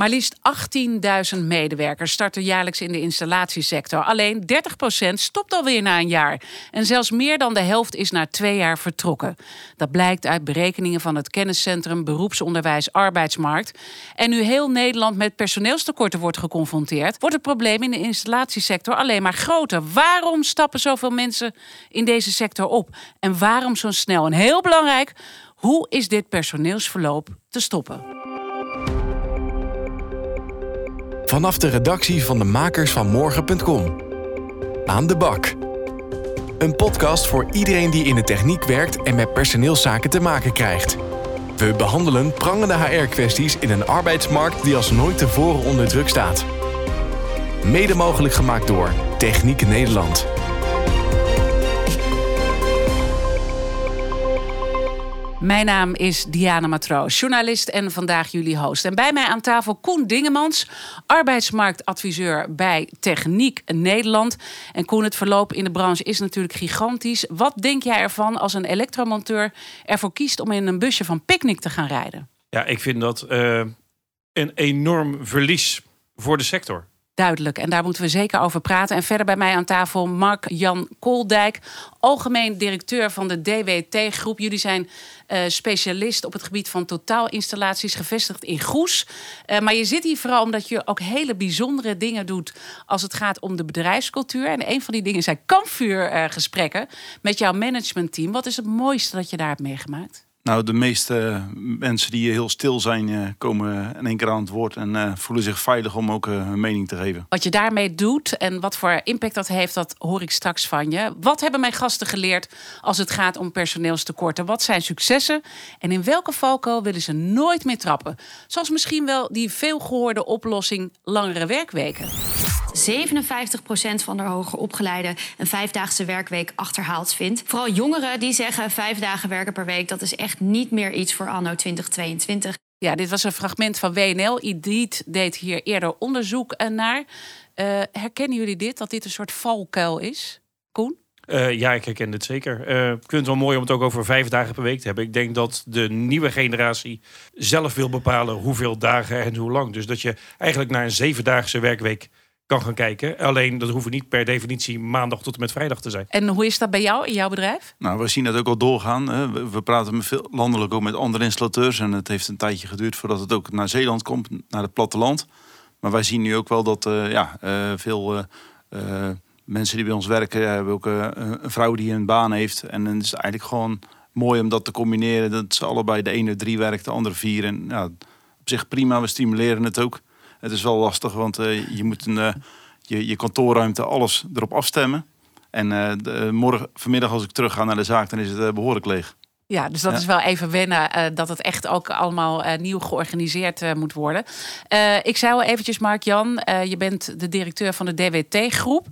Maar liefst 18.000 medewerkers starten jaarlijks in de installatiesector. Alleen 30% stopt alweer na een jaar. En zelfs meer dan de helft is na twee jaar vertrokken. Dat blijkt uit berekeningen van het kenniscentrum Beroepsonderwijs Arbeidsmarkt. En nu heel Nederland met personeelstekorten wordt geconfronteerd, wordt het probleem in de installatiesector alleen maar groter. Waarom stappen zoveel mensen in deze sector op? En waarom zo snel? En heel belangrijk, hoe is dit personeelsverloop te stoppen? Vanaf de redactie van de makers van morgen.com. Aan de bak. Een podcast voor iedereen die in de techniek werkt en met personeelszaken te maken krijgt. We behandelen prangende HR-kwesties in een arbeidsmarkt die als nooit tevoren onder druk staat. Mede mogelijk gemaakt door Techniek Nederland. Mijn naam is Diana Matroos, journalist en vandaag jullie host. En bij mij aan tafel Koen Dingemans, arbeidsmarktadviseur bij Techniek Nederland. En Koen, het verloop in de branche is natuurlijk gigantisch. Wat denk jij ervan als een elektromonteur ervoor kiest om in een busje van Picnic te gaan rijden? Ja, ik vind dat uh, een enorm verlies voor de sector duidelijk. En daar moeten we zeker over praten. En verder bij mij aan tafel Mark-Jan Kooldijk, algemeen directeur van de DWT-groep. Jullie zijn uh, specialist op het gebied van totaalinstallaties, gevestigd in Goes. Uh, maar je zit hier vooral omdat je ook hele bijzondere dingen doet als het gaat om de bedrijfscultuur. En een van die dingen zijn kampvuurgesprekken met jouw managementteam. Wat is het mooiste dat je daar hebt meegemaakt? Nou, de meeste mensen die heel stil zijn, eh, komen in één keer aan het woord en uh, voelen zich veilig om ook uh, hun mening te geven. Wat je daarmee doet en wat voor impact dat heeft, dat hoor ik straks van je. Wat hebben mijn gasten geleerd als het gaat om personeelstekorten? Wat zijn successen en in welke valko willen ze nooit meer trappen? Zoals misschien wel die veelgehoorde oplossing langere werkweken. 57% van de hoger opgeleide een vijfdaagse werkweek achterhaald vindt. Vooral jongeren die zeggen vijf dagen werken per week, dat is echt niet meer iets voor anno 2022. Ja, dit was een fragment van WNL. Idiet deed hier eerder onderzoek naar. Uh, herkennen jullie dit, dat dit een soort valkuil is? Koen? Uh, ja, ik herken dit zeker. Uh, ik vind het wel mooi om het ook over vijf dagen per week te hebben. Ik denk dat de nieuwe generatie zelf wil bepalen hoeveel dagen en hoe lang. Dus dat je eigenlijk naar een zevendaagse werkweek kan gaan kijken. Alleen dat hoeven niet per definitie maandag tot en met vrijdag te zijn. En hoe is dat bij jou in jouw bedrijf? Nou, we zien dat ook al doorgaan. We praten met veel, landelijk ook met andere installateurs. En het heeft een tijdje geduurd voordat het ook naar Zeeland komt, naar het platteland. Maar wij zien nu ook wel dat uh, ja, uh, veel uh, mensen die bij ons werken, hebben ook een vrouw die een baan heeft. En het is eigenlijk gewoon mooi om dat te combineren. Dat ze allebei de ene drie werkt, de andere vier. En ja, op zich prima, we stimuleren het ook. Het is wel lastig, want uh, je moet een, uh, je, je kantoorruimte, alles erop afstemmen. En uh, de, morgen, vanmiddag als ik terug ga naar de zaak, dan is het behoorlijk leeg. Ja, dus dat is wel even wennen uh, dat het echt ook allemaal uh, nieuw georganiseerd uh, moet worden. ik zei al eventjes, Mark-Jan, je bent de directeur van de DWT-groep.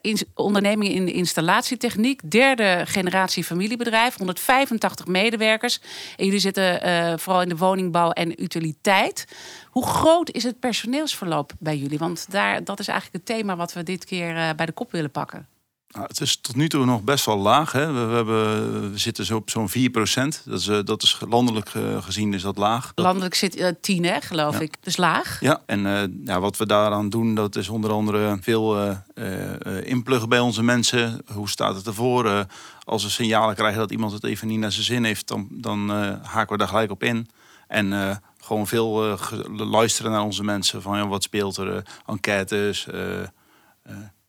In, onderneming in installatietechniek, derde generatie familiebedrijf, 185 medewerkers. En jullie zitten vooral in de woningbouw en utiliteit. Hoe groot is het personeelsverloop bij jullie? Want daar, dat is eigenlijk het thema wat we dit keer bij de kop willen pakken. Nou, het is tot nu toe nog best wel laag. Hè. We, hebben, we zitten zo op zo'n 4 procent. Dat is, eh, dat is landelijk eh, gezien is dat laag. Landelijk zit uh, 10, hè, geloof ik. Dus laag. Ja, en uh, ja, wat we daaraan doen, dat is onder andere veel uh, inpluggen bij onze mensen. Hoe staat het ervoor? als we signalen krijgen dat iemand het even niet naar zijn zin heeft, dan, dan haken we daar gelijk op in. En gewoon veel luisteren naar onze mensen. Van ja, wat speelt er? enquêtes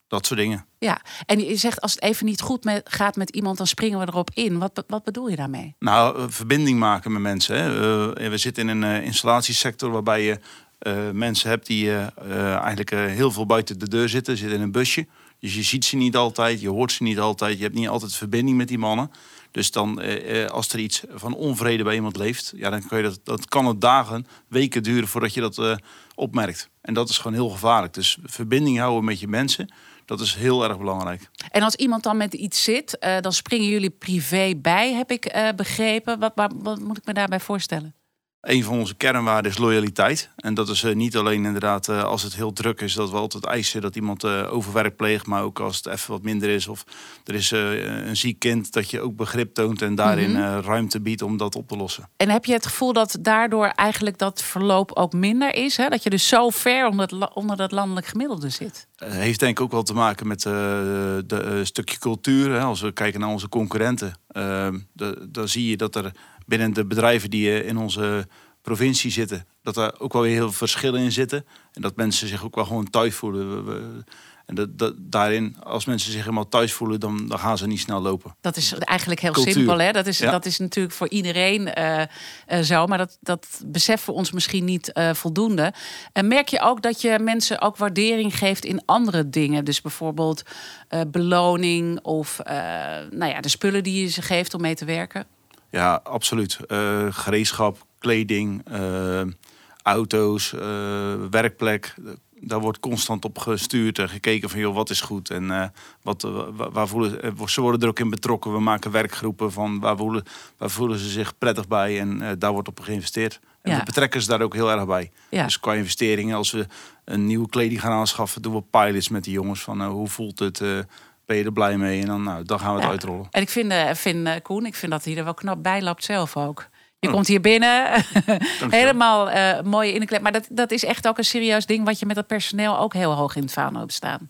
dat soort dingen. Ja, en je zegt als het even niet goed met, gaat met iemand, dan springen we erop in. Wat, wat bedoel je daarmee? Nou, eh, verbinding maken met mensen. Hè. Uh, we zitten in een uh, installatiesector waarbij je uh, mensen hebt die eigenlijk heel veel buiten de deur zitten, zitten in een busje. Dus je ziet ze niet altijd, je hoort ze niet altijd, je hebt niet altijd verbinding met die mannen. Dus dan, als er iets van onvrede bij iemand leeft, ja, dan kan je dat, dat kan het dagen, weken duren voordat je dat opmerkt. En dat is gewoon heel gevaarlijk. Dus verbinding houden met je mensen. Dat is heel erg belangrijk. En als iemand dan met iets zit, uh, dan springen jullie privé bij, heb ik uh, begrepen. Wat, wat, moet ik me daarbij voorstellen? Een van onze kernwaarden is loyaliteit. En dat is eh, niet alleen inderdaad eh, als het heel druk is, dat we altijd eisen dat iemand uh, overwerk pleegt. Maar ook als het even wat minder is of er is een ziek kind, dat je ook begrip toont en daarin mhm. ruimte biedt om dat op te lossen. En heb je het gevoel dat daardoor eigenlijk dat verloop ook minder is? Hè? Dat je dus zo ver onder, het, onder dat landelijk gemiddelde zit? heeft denk ik ook wel te maken met de stukje cultuur. Hè. Als we kijken naar onze concurrenten, dan zie je dat er binnen de bedrijven die in onze provincie zitten, dat er ook wel weer heel veel verschillen in zitten. En dat mensen zich ook wel gewoon thuis voelen. En dat, dat, daarin, als mensen zich helemaal thuis voelen, dan, dan gaan ze niet snel lopen. Dat is eigenlijk heel simpel. Hè? Dat, is, dat is natuurlijk voor iedereen uh, uh, zo. Maar dat, dat beseffen we ons misschien niet uh, voldoende. En merk je ook dat je mensen ook waardering geeft in andere dingen? Dus bijvoorbeeld beloning of nou ja, de spullen die je ze geeft om mee te werken? Ja, absoluut. Uh, gereedschap, kleding, uh, auto's, uh, werkplek. Daar wordt constant op gestuurd en gekeken van joh, wat is goed en wat, waar voelen ze worden er ook in betrokken. We maken werkgroepen van waar voelen, waar voelen ze zich prettig bij en daar wordt op geïnvesteerd. En we betrekken ze daar ook heel erg bij. Ja. Dus qua investeringen, als we een nieuwe kleding gaan aanschaffen, doen we pilots met die jongens van hoe voelt het ben je er blij mee. En dan, nou, dan gaan we het uitrollen. En ik vind, uh, vind uh, Koen, ik vind dat hij er wel knap bij lapt zelf ook. Je hm. komt hier binnen, helemaal uh, mooi in de klep. Maar dat, dat is echt ook een serieus ding wat je met het personeel ook heel hoog in het vaandel hebt staan.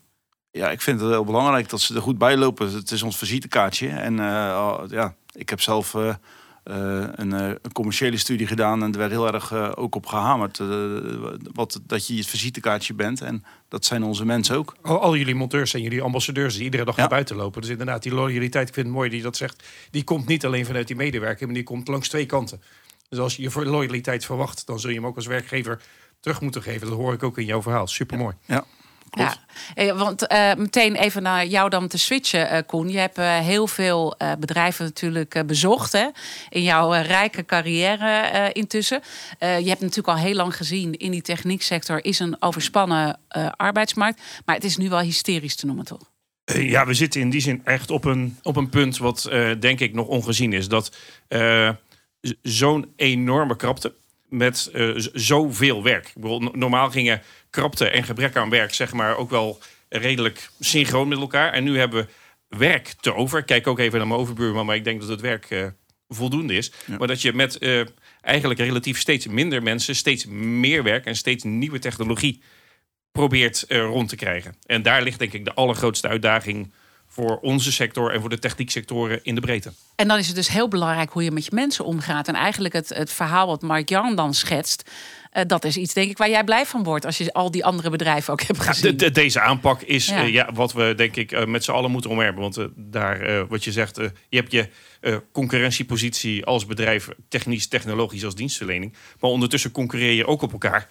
Ja, ik vind het heel belangrijk dat ze er goed bij lopen. Het is ons visitekaartje. En ja, ik heb zelf uh, een, uh, een, commerciële studie gedaan en er werd heel erg uh, ook op gehamerd. wat, dat je het visitekaartje bent en dat zijn onze mensen ook. Al, al jullie monteurs en jullie ambassadeurs die iedere dag naar buiten lopen. Dus inderdaad, die loyaliteit, ik vind het mooi die dat zegt. Die komt niet alleen vanuit die medewerker, maar die komt langs twee kanten. Dus als je je loyaliteit verwacht, dan zul je hem ook als werkgever terug moeten geven. Dat hoor ik ook in jouw verhaal. Supermooi. Ja. Ja, eh, want uh, meteen even naar jou dan te switchen, uh, Koen. Je hebt uh, heel veel bedrijven natuurlijk bezocht hè? in jouw rijke carrière intussen. je hebt natuurlijk al heel lang gezien in die technieksector is een overspannen arbeidsmarkt. Maar het is nu wel hysterisch te noemen, toch? ja, we zitten in die zin echt op een, op een punt wat denk ik nog ongezien is. Dat zo'n enorme krapte met zoveel werk. Ik bedoel, normaal gingen krapte en gebrek aan werk, zeg maar, ook wel redelijk synchroon met elkaar. En nu hebben we werk te over. kijk ook even naar mijn overbuurman, maar ik denk dat het werk uh, voldoende is. Maar dat je met uh, eigenlijk relatief steeds minder mensen, steeds meer werk en steeds nieuwe technologie probeert uh, rond te krijgen. En daar ligt denk ik de allergrootste uitdaging voor onze sector en voor de technieksectoren in de breedte. En dan is het dus heel belangrijk hoe je met je mensen omgaat. En eigenlijk het, het verhaal wat Mark Jan dan schetst, uh, dat is iets, denk ik, waar jij blij van wordt als je al die andere bedrijven ook hebt gezien. de, deze aanpak is ja. Uh, ja. wat we denk ik uh, met z'n allen moeten omarmen. Want daar, wat je zegt, je hebt je concurrentiepositie als bedrijf, technisch, technologisch als dienstverlening. Maar ondertussen concurreer je ook op elkaar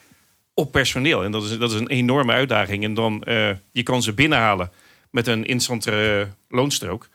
op personeel. En dat is, dat is een enorme uitdaging. En dan je kan ze binnenhalen met een instantere loonstrook.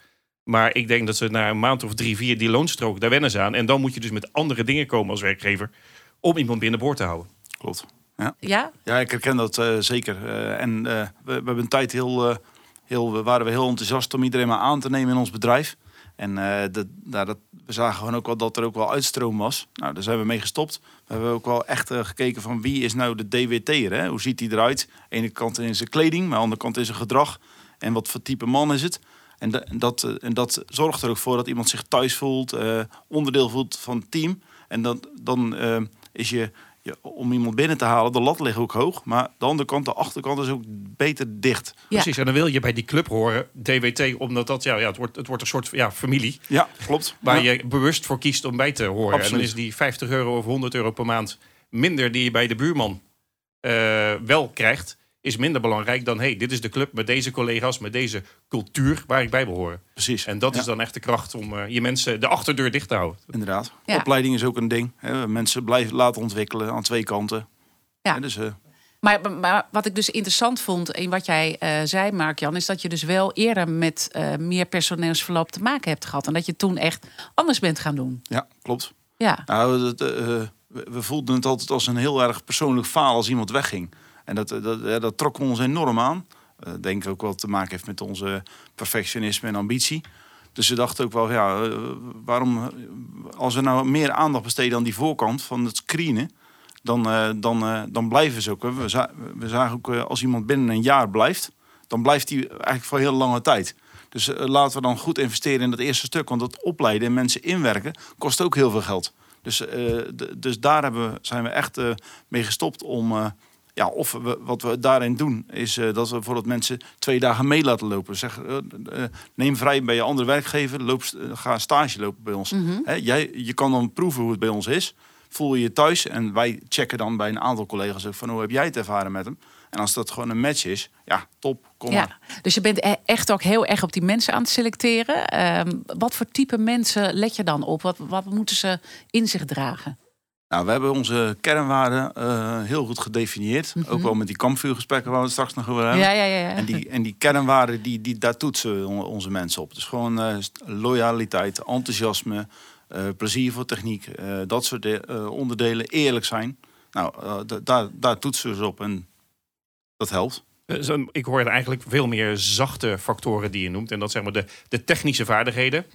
Maar ik denk dat ze na een maand of drie, vier die loonstrook, daar wennen ze aan. En dan moet je dus met andere dingen komen als werkgever om iemand binnenboord te houden. Klopt. Ja, ja? ja ik herken dat uh, zeker. Uh, en uh, we, we, hebben een tijd heel, heel, waren we heel enthousiast om iedereen maar aan te nemen in ons bedrijf. En dat, nou, dat, we zagen gewoon ook wel dat er ook wel uitstroom was. Nou, daar zijn we mee gestopt. We hebben ook wel echt gekeken van wie is nou de DWT'er. Hè? Hoe ziet hij eruit? Aan de ene kant in zijn kleding, maar aan de andere kant in zijn gedrag. En wat voor type man is het? En, de, en, dat, en dat zorgt er ook voor dat iemand zich thuis voelt, onderdeel voelt van het team. En dan, dan is je, je, om iemand binnen te halen, de lat ligt ook hoog. Maar de andere kant, de achterkant is ook beter dicht. Precies, en dan wil je bij die club horen, DWT, omdat dat, ja, ja het, wordt, het wordt een soort ja, familie. Ja, klopt. Waar je bewust voor kiest om bij te horen. Absoluut. En dan is die 50 euro of 100 euro per maand minder die je bij de buurman uh, wel krijgt is minder belangrijk dan... hey, dit is de club met deze collega's, met deze cultuur waar ik bij wil horen. Precies. En dat is dan echt de kracht om uh, je mensen de achterdeur dicht te houden. Inderdaad. Opleiding is ook een ding. Hè. Mensen blijven laten ontwikkelen aan twee kanten. Ja. dus, uh... Maar, maar, wat ik dus interessant vond in wat jij uh, zei, Mark-Jan, is dat je dus wel eerder met uh, meer personeelsverloop te maken hebt gehad. En dat je toen echt anders bent gaan doen. Ja, klopt. Ja. Nou, dat, uh, we voelden het altijd als een heel erg persoonlijk faal als iemand wegging. En dat, dat, dat trok ons enorm aan. Uh, denk ook wel te maken heeft met onze perfectionisme en ambitie. Dus ze dachten ook wel, ja, eh, waarom als we nou meer aandacht besteden aan die voorkant van het screenen, dan, eh, dan, eh, dan blijven ze ook. We, we zagen ook eh, als iemand binnen een jaar blijft, dan blijft hij eigenlijk voor heel lange tijd. Dus eh, laten we dan goed investeren in dat eerste stuk. Want dat opleiden en mensen inwerken kost ook heel veel geld. Dus, eh, dus daar hebben zijn we echt eh, mee gestopt om. Ja, of we, wat we daarin doen, is eh, dat we bijvoorbeeld mensen twee dagen mee laten lopen. Zeg, eh, eh, neem vrij bij je andere werkgever, loop, ga stage lopen bij ons. Hè, jij, je kan dan proeven hoe het bij ons is. Voel je je thuis en wij checken dan bij een aantal collega's ook van hoe heb jij het ervaren met hem. En als dat gewoon een match is, ja, top, kom maar. Ja, dus je bent e- echt ook heel erg op die mensen aan het selecteren. Ehm, wat voor type mensen let je dan op? Wat, wat moeten ze in zich dragen? Nou, we hebben onze kernwaarden eh, heel goed gedefinieerd. Ook wel met die kampvuurgesprekken waar we het straks nog over hebben. Ja, ja, ja. ja. En die, en die kernwaarden, die, die, daar toetsen on- onze mensen op. Dus gewoon eh, loyaliteit, enthousiasme, eh, plezier voor techniek. eh, dat soort de- eh, onderdelen, eerlijk zijn. Nou, eh, da- daar, daar toetsen ze op en dat helpt. Ik hoor eigenlijk veel meer zachte factoren die je noemt. En dat zeg maar de, de technische vaardigheden.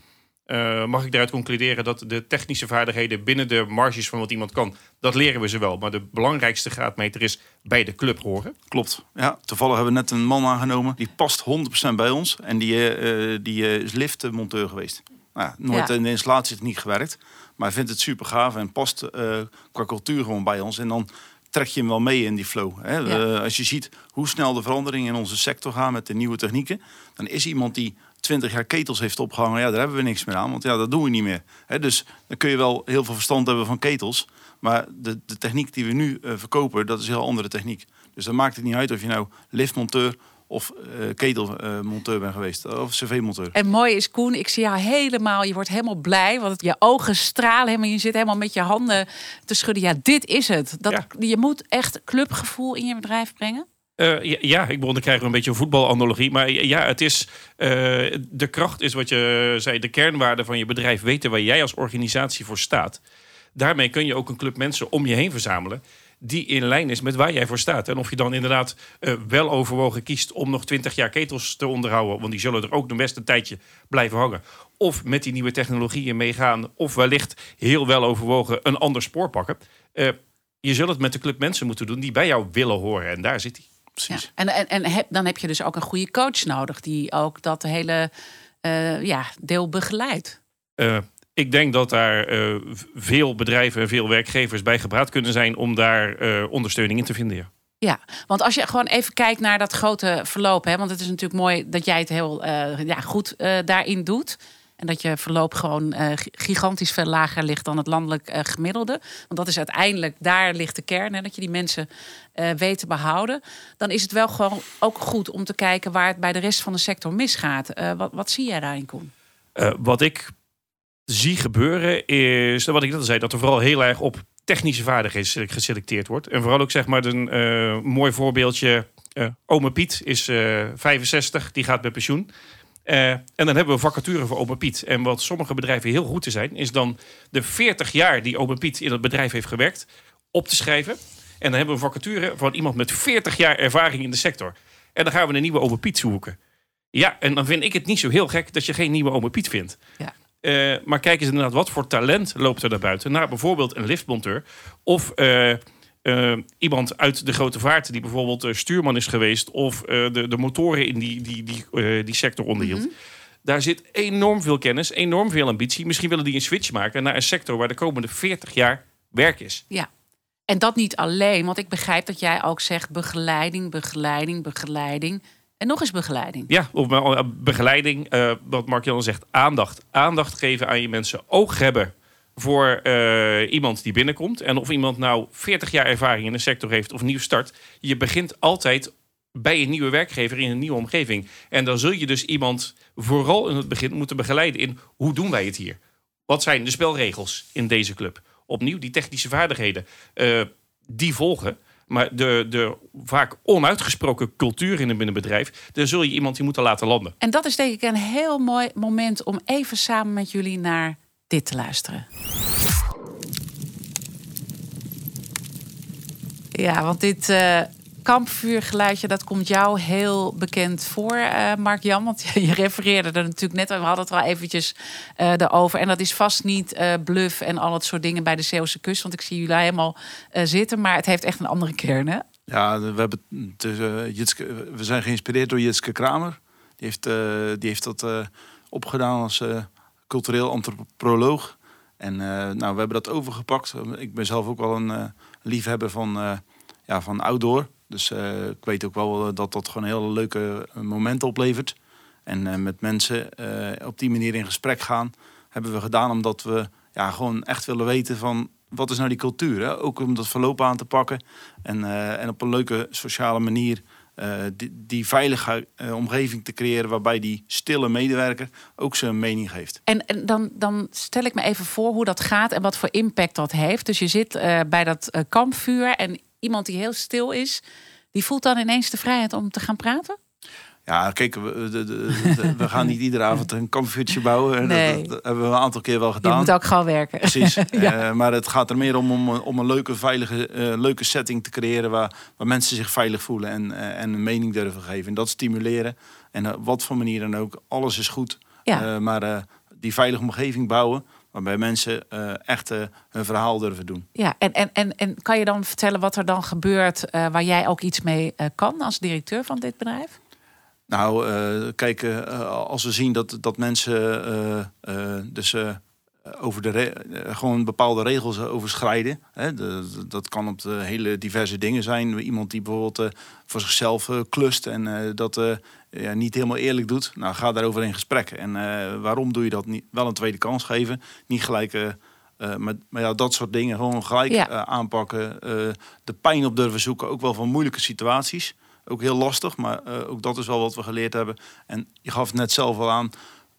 Eh, mag ik daaruit concluderen dat de technische vaardigheden binnen de marges van wat iemand kan, dat leren we ze wel. Maar de belangrijkste graadmeter is bij de club horen. Klopt. Ja, toevallig hebben we net een man aangenomen. Die past 100% bij ons. En die, eh, eh, die eh, is liftmonteur geweest. Nou, ja, nooit Ja. in de installatietechniek gewerkt. Maar hij vindt het super gaaf en past eh, qua cultuur gewoon bij ons. En dan trek je hem wel mee in die flow. Hè? Ja. Eh, als je ziet hoe snel de veranderingen in onze sector gaan met de nieuwe technieken. Dan is iemand die 20 jaar ketels heeft opgehangen. Ja, daar hebben we niks meer aan. Want ja, dat doen we niet meer. Hè? Dus dan kun je wel heel veel verstand hebben van ketels. Maar de, de techniek die we nu eh, verkopen, dat is een heel andere techniek. Dus dan maakt het niet uit of je nou liftmonteur of eh, ketelmonteur bent geweest. Of cv-monteur. En mooi is, Koen, ik zie jou helemaal, je wordt helemaal blij. Want het- je ogen stralen helemaal. Je zit helemaal met je handen te schudden. Ja, dit is het. Dat, Ja. Je moet echt clubgevoel in je bedrijf brengen. Eh, ja, ik begon, dan krijgen een beetje een voetbalanalogie. Maar ja, het is, eh, de kracht is wat je zei, de kernwaarde van je bedrijf weten waar jij als organisatie voor staat. Daarmee kun je ook een club mensen om je heen verzamelen die in lijn is met waar jij voor staat. En of je dan inderdaad eh, wel overwogen kiest om nog 20 jaar ketels te onderhouden, want die zullen er ook de best een tijdje blijven hangen. Of met die nieuwe technologieën meegaan, of wellicht heel wel overwogen een ander spoor pakken. Je zult het met de club mensen moeten doen die bij jou willen horen. En daar zit hij. Ja. Precies. En, en, en heb, dan heb je dus ook een goede coach nodig. Die ook dat hele eh, ja, deel begeleidt. Eh, ik denk dat daar eh, veel bedrijven en veel werkgevers bij gebraad kunnen zijn om daar ondersteuning in te vinden. ja. Ja, want als je gewoon even kijkt naar dat grote verloop, hè, want het is natuurlijk mooi dat jij het heel ja, goed daarin doet. Dat je verloop gewoon eh, gi- gigantisch veel lager ligt dan het landelijk eh, gemiddelde. Want dat is uiteindelijk, daar ligt de kern, hè, dat je die mensen eh weet te behouden. Dan is het wel gewoon ook goed om te kijken waar het bij de rest van de sector misgaat. Wat, wat zie jij daarin, Koen? Wat ik zie gebeuren is, wat ik net al zei, dat er vooral heel erg op technische vaardigheden geselecteerd wordt. En vooral ook zeg maar een mooi voorbeeldje. eh Ome Piet is eh 65, die gaat met pensioen. Eh, en dan hebben we een vacature voor Ome Piet. En wat sommige bedrijven heel goed te zijn, is dan de 40 jaar die Ome Piet in het bedrijf heeft gewerkt, op te schrijven. En dan hebben we een vacature van iemand met 40 jaar ervaring in de sector. En dan gaan we een nieuwe Ome Piet zoeken. Ja, en dan vind ik het niet zo heel gek dat je geen nieuwe Ome Piet vindt. Ja. Eh, maar kijk eens inderdaad, wat voor talent loopt er naar buiten? Naar bijvoorbeeld een liftmonteur. Of eh, eh, iemand uit de grote vaart die bijvoorbeeld eh, stuurman is geweest. Of eh, de, de motoren in die, die, die, die sector onderhield. Daar zit enorm veel kennis, enorm veel ambitie. Misschien willen die een switch maken naar een sector waar de komende 40 jaar werk is. Ja. En dat niet alleen, want ik begrijp dat jij ook zegt begeleiding, begeleiding, begeleiding. En nog eens begeleiding. Ja, of begeleiding, eh, wat Mark Jan zegt, aandacht. Aandacht geven aan je mensen. Oog hebben voor eh, iemand die binnenkomt. En of iemand nou 40 jaar ervaring in de sector heeft of nieuw start. Je begint altijd bij een nieuwe werkgever in een nieuwe omgeving. En dan zul je dus iemand vooral in het begin moeten begeleiden in hoe doen wij het hier? Wat zijn de spelregels in deze club? Opnieuw, die technische vaardigheden, eh, die volgen. Maar de, de vaak onuitgesproken cultuur in een binnenbedrijf, daar zul je iemand die moeten laten landen. En dat is denk ik een heel mooi moment om even samen met jullie naar dit te luisteren. Ja, want dit, eh, kampvuurgeluidje, dat komt jou heel bekend voor, uh, Mark-Jan. Want je refereerde er natuurlijk net, we hadden het al eventjes uh, erover. En dat is vast niet bluff en al dat soort dingen bij de Zeeuwse kust. Want ik zie jullie helemaal zitten, maar het heeft echt een andere kern, hè? Ja, we, hebben dus, we zijn geïnspireerd door Jitske Kramer. Die heeft, die heeft dat opgedaan als cultureel antropoloog. En nou, we hebben dat overgepakt. Ik ben zelf ook wel een liefhebber van, ja, van outdoor. Dus ik weet ook wel eh, dat dat gewoon hele leuke eh, momenten oplevert. En met mensen op die manier in gesprek gaan, hebben we gedaan omdat we ja, gewoon echt willen weten van wat is nou die cultuur. Ook om dat verloop aan te pakken en, en op een leuke sociale manier die, die, veilige omgeving te creëren waarbij die stille medewerker ook zijn mening geeft. En, en, dan, dan stel ik me even voor hoe dat gaat en wat voor impact dat heeft. Dus je zit bij dat kampvuur en iemand die heel stil is, die voelt dan ineens de vrijheid om te gaan praten? Ja, kijk, we, de, we gaan niet iedere avond een kampvuurtje bouwen. Nee. Dat, hebben we een aantal keer wel gedaan. Je moet ook gewoon werken. Precies. ja. uh, maar het gaat er meer om om, om een leuke, veilige, uh, leuke setting te creëren... waar, waar mensen zich veilig voelen en, uh, en een mening durven geven. En dat stimuleren. En op wat voor manier dan ook, alles is goed. Ja. maar die veilige omgeving bouwen waarbij mensen echt hun verhaal durven doen. Ja, en, en, en, en kan je dan vertellen wat er dan gebeurt waar jij ook iets mee kan als directeur van dit bedrijf? Nou, kijk, als we zien dat, dat mensen dus over de gewoon bepaalde regels overschrijden. Hè, de, dat kan op de hele diverse dingen zijn. Iemand die bijvoorbeeld voor zichzelf klust en dat ja, niet helemaal eerlijk doet, nou, ga daarover in gesprek. En uh, waarom doe je dat niet? Wel een tweede kans geven, niet gelijk. Uh, maar, maar, ja, dat soort dingen gewoon gelijk ja. aanpakken. de pijn op durven zoeken, ook wel van moeilijke situaties. Ook heel lastig, maar ook dat is wel wat we geleerd hebben. En je gaf het net zelf al aan.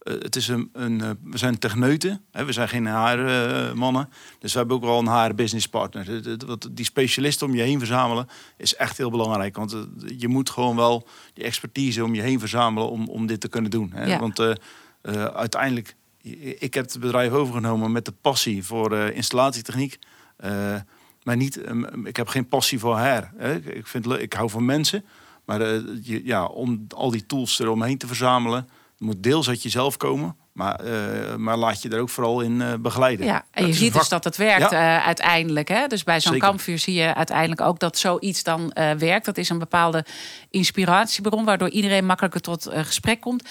Eh, het is een, een, eh, we zijn techneuten, hè, we zijn geen HR-mannen. dus we hebben ook wel een HR-business partner. Die specialisten om je heen verzamelen is echt heel belangrijk. Want eh, je moet gewoon wel die expertise om je heen verzamelen om, om dit te kunnen doen. Hè. Want uh, uh, uiteindelijk, ik heb het bedrijf overgenomen met de passie voor installatietechniek. Maar niet, ik heb geen passie voor. Hè. Ik, vind, ik hou van mensen. Maar ja, om al die tools eromheen te verzamelen moet deels uit jezelf komen. Maar, uh, maar laat je er ook vooral in uh, begeleiden. Ja, en je ziet dus dat het werkt ja. uh, uiteindelijk. Hè? Dus bij zo'n kampvuur zie je uiteindelijk ook dat zoiets dan werkt. Dat is een bepaalde inspiratiebron, waardoor iedereen makkelijker tot gesprek komt.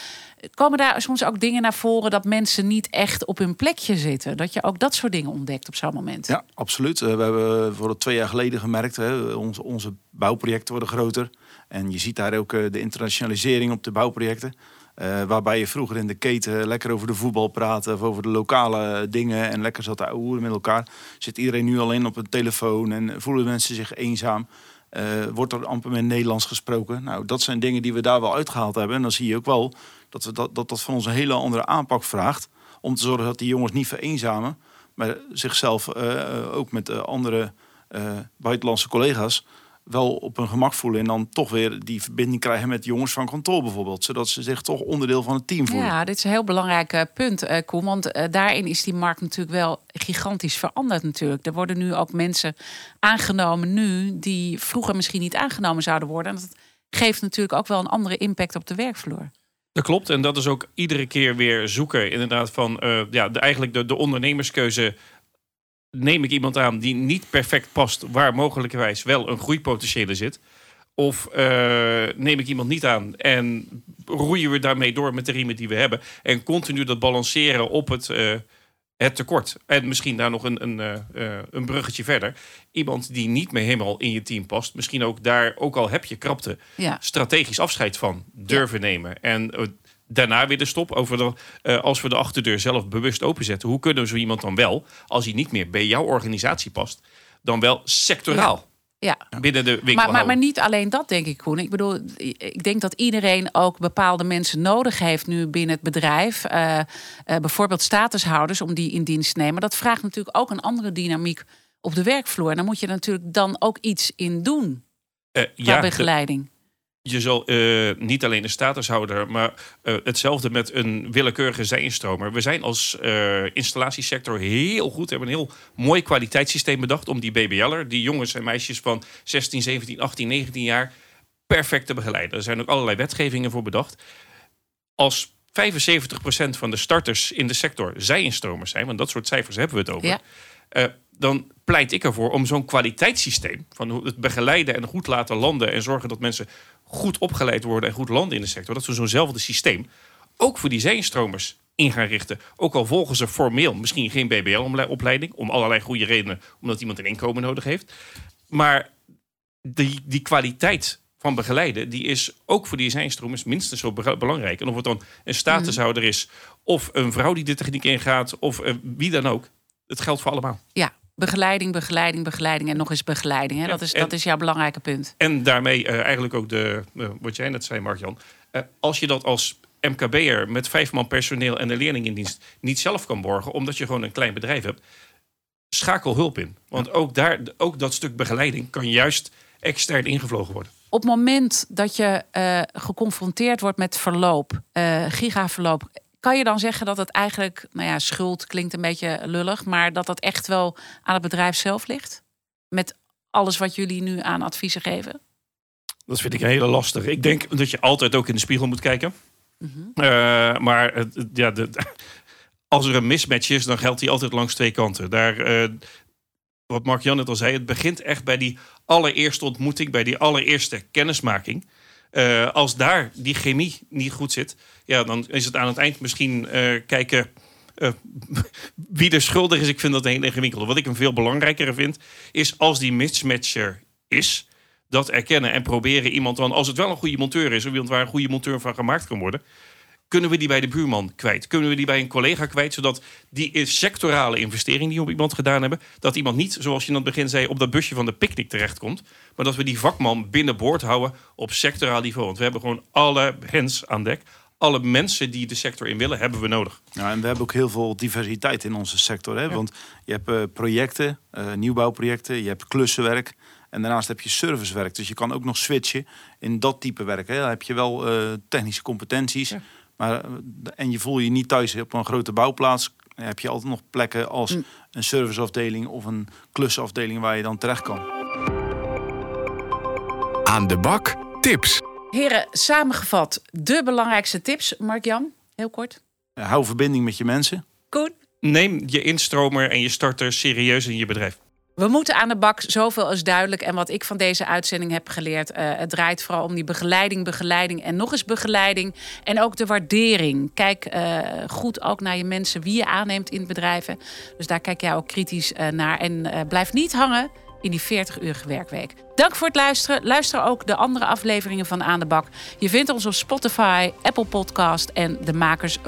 Komen daar soms ook dingen naar voren dat mensen niet echt op hun plekje zitten? Dat je ook dat soort dingen ontdekt op zo'n moment? Ja, absoluut. we hebben voor twee jaar geleden gemerkt, hè, onze, onze bouwprojecten worden groter. En je ziet daar ook de internationalisering op de bouwprojecten. Uh, waarbij je vroeger in de keten lekker over de voetbal praatte of over de lokale dingen en lekker zat te ouwen met elkaar. Zit iedereen nu al in op een telefoon en voelen mensen zich eenzaam? Uh, wordt er amper meer Nederlands gesproken? Nou, dat zijn dingen die we daar wel uitgehaald hebben. En dan zie je ook wel dat we dat, dat, dat van ons een hele andere aanpak vraagt. Om te zorgen dat die jongens niet vereenzamen, maar zichzelf uh, ook met andere buitenlandse collega's wel op hun gemak voelen. En dan toch weer die verbinding krijgen met jongens van kantoor bijvoorbeeld. Zodat ze zich toch onderdeel van het team voelen. Ja, dit is een heel belangrijk eh, punt, uh, Koen. Want uh, daarin is die markt natuurlijk wel gigantisch veranderd natuurlijk. Er worden nu ook mensen aangenomen nu die vroeger misschien niet aangenomen zouden worden. En dat geeft natuurlijk ook wel een andere impact op de werkvloer. Dat klopt. En dat is ook iedere keer weer zoeken. Inderdaad, van ja, de, eigenlijk de, de ondernemerskeuze neem ik iemand aan die niet perfect past, waar mogelijkerwijs wel een groeipotentiële zit? Of uh, neem ik iemand niet aan en roeien we daarmee door met de riemen die we hebben? En continu dat balanceren op het, uh, het tekort. En misschien daar nog een, een, uh, een bruggetje verder. Iemand die niet meer helemaal in je team past. Misschien ook daar, ook al heb je krapte, ja. strategisch afscheid van durven ja. nemen. En daarna weer de stop over de, uh, als we de achterdeur zelf bewust openzetten. Hoe kunnen we zo iemand dan wel, als hij niet meer bij jouw organisatie past, dan wel sectoraal? Ja. Binnen de winkel. Maar, maar, maar, niet alleen dat, denk ik, Koen. Ik bedoel, ik denk dat iedereen ook bepaalde mensen nodig heeft nu binnen het bedrijf. Uh, uh, bijvoorbeeld statushouders om die in dienst te nemen. Dat vraagt natuurlijk ook een andere dynamiek op de werkvloer. En dan moet je natuurlijk dan ook iets in doen. qua ja, begeleiding. Je zal uh, niet alleen een statushouder, maar uh, hetzelfde met een willekeurige zijinstromer. We zijn als uh, installatiesector heel goed, hebben een heel mooi kwaliteitssysteem bedacht om die BBL'er, die jongens en meisjes van 16, 17, 18, 19 jaar, perfect te begeleiden. Er zijn ook allerlei wetgevingen voor bedacht. Als 75% van de starters in de sector zijinstromers zijn, want dat soort cijfers hebben we het over. Ja. dan pleit ik ervoor om zo'n kwaliteitssysteem van het begeleiden en goed laten landen en zorgen dat mensen goed opgeleid worden en goed landen in de sector, dat we zo'nzelfde systeem ook voor die zijnstromers in gaan richten. Ook al volgen ze formeel misschien geen BBL-opleiding, om allerlei goede redenen, omdat iemand een inkomen nodig heeft. Maar die, die kwaliteit van begeleiden, die is ook voor die zijnstromers minstens zo belangrijk. En of het dan een statushouder is, of een vrouw die de techniek ingaat, of uh, wie dan ook. Het geldt voor allemaal. Ja, Begeleiding, begeleiding, begeleiding en nog eens begeleiding. Hè? dat, is, dat is jouw belangrijke punt. En daarmee uh, eigenlijk ook de, uh, wat jij net zei, Mark-Jan. Uh, als je dat als MKB'er met vijf man personeel en een leerling in dienst niet zelf kan borgen, omdat je gewoon een klein bedrijf hebt, schakel hulp in. Want ook, daar, ook dat stuk begeleiding kan juist extern ingevlogen worden. Op het moment dat je geconfronteerd wordt met verloop, gigaverloop, kan je dan zeggen dat het eigenlijk, nou ja, schuld klinkt een beetje lullig, maar dat dat echt wel aan het bedrijf zelf ligt? Met alles wat jullie nu aan adviezen geven? Dat vind ik een hele lastige. Ik denk dat je altijd ook in de spiegel moet kijken. Mm -hmm. uh, maar ja, de, als er een mismatch is, dan geldt die altijd langs twee kanten. Daar, uh, wat Mark Jan net al zei, het begint echt bij die allereerste ontmoeting, bij die allereerste kennismaking. Uh, als daar die chemie niet goed zit, ja, dan is het aan het eind misschien uh, kijken uh, wie er schuldig is. Ik vind dat een hele ingewikkelde. Wat ik een veel belangrijker vind, is als die mismatcher is, dat erkennen en proberen iemand dan, als het wel een goede monteur is, of iemand waar een goede monteur van gemaakt kan worden, kunnen we die bij de buurman kwijt? Kunnen we die bij een collega kwijt? Zodat die sectorale investering die we op iemand gedaan hebben, dat iemand niet, zoals je in het begin zei, op dat busje van de picknick terechtkomt. Maar dat we die vakman binnenboord houden op sectoraal niveau. Want we hebben gewoon alle hens aan dek. Alle mensen die de sector in willen, hebben we nodig. Ja, en we hebben ook heel veel diversiteit in onze sector. Hè? Want je hebt uh, projecten, uh, nieuwbouwprojecten, je hebt klussenwerk. En daarnaast heb je servicewerk. Dus je kan ook nog switchen in dat type werk. Hè. Dan heb je wel uh, technische competenties. Ja. Maar, en je voel je niet thuis op een grote bouwplaats. Dan heb je altijd nog plekken als mm. een serviceafdeling of een klusafdeling waar je dan terecht kan. Aan de bak tips. Heren, samengevat de belangrijkste tips. Mark-Jan, heel kort. Hou verbinding met je mensen. Goed. Neem je instromer en je starter serieus in je bedrijf. We moeten aan de bak, zoveel is duidelijk. En wat ik van deze uitzending heb geleerd, uh, het draait vooral om die begeleiding, begeleiding en nog eens begeleiding. En ook de waardering. Kijk uh, goed ook naar je mensen, wie je aanneemt in bedrijven. Dus daar kijk jij ook kritisch uh, naar. En blijf niet hangen in die 40-uurige werkweek. Dank voor het luisteren. Luister ook de andere afleveringen van Aan de Bak. Je vindt ons op Spotify, Apple Podcast en de makers.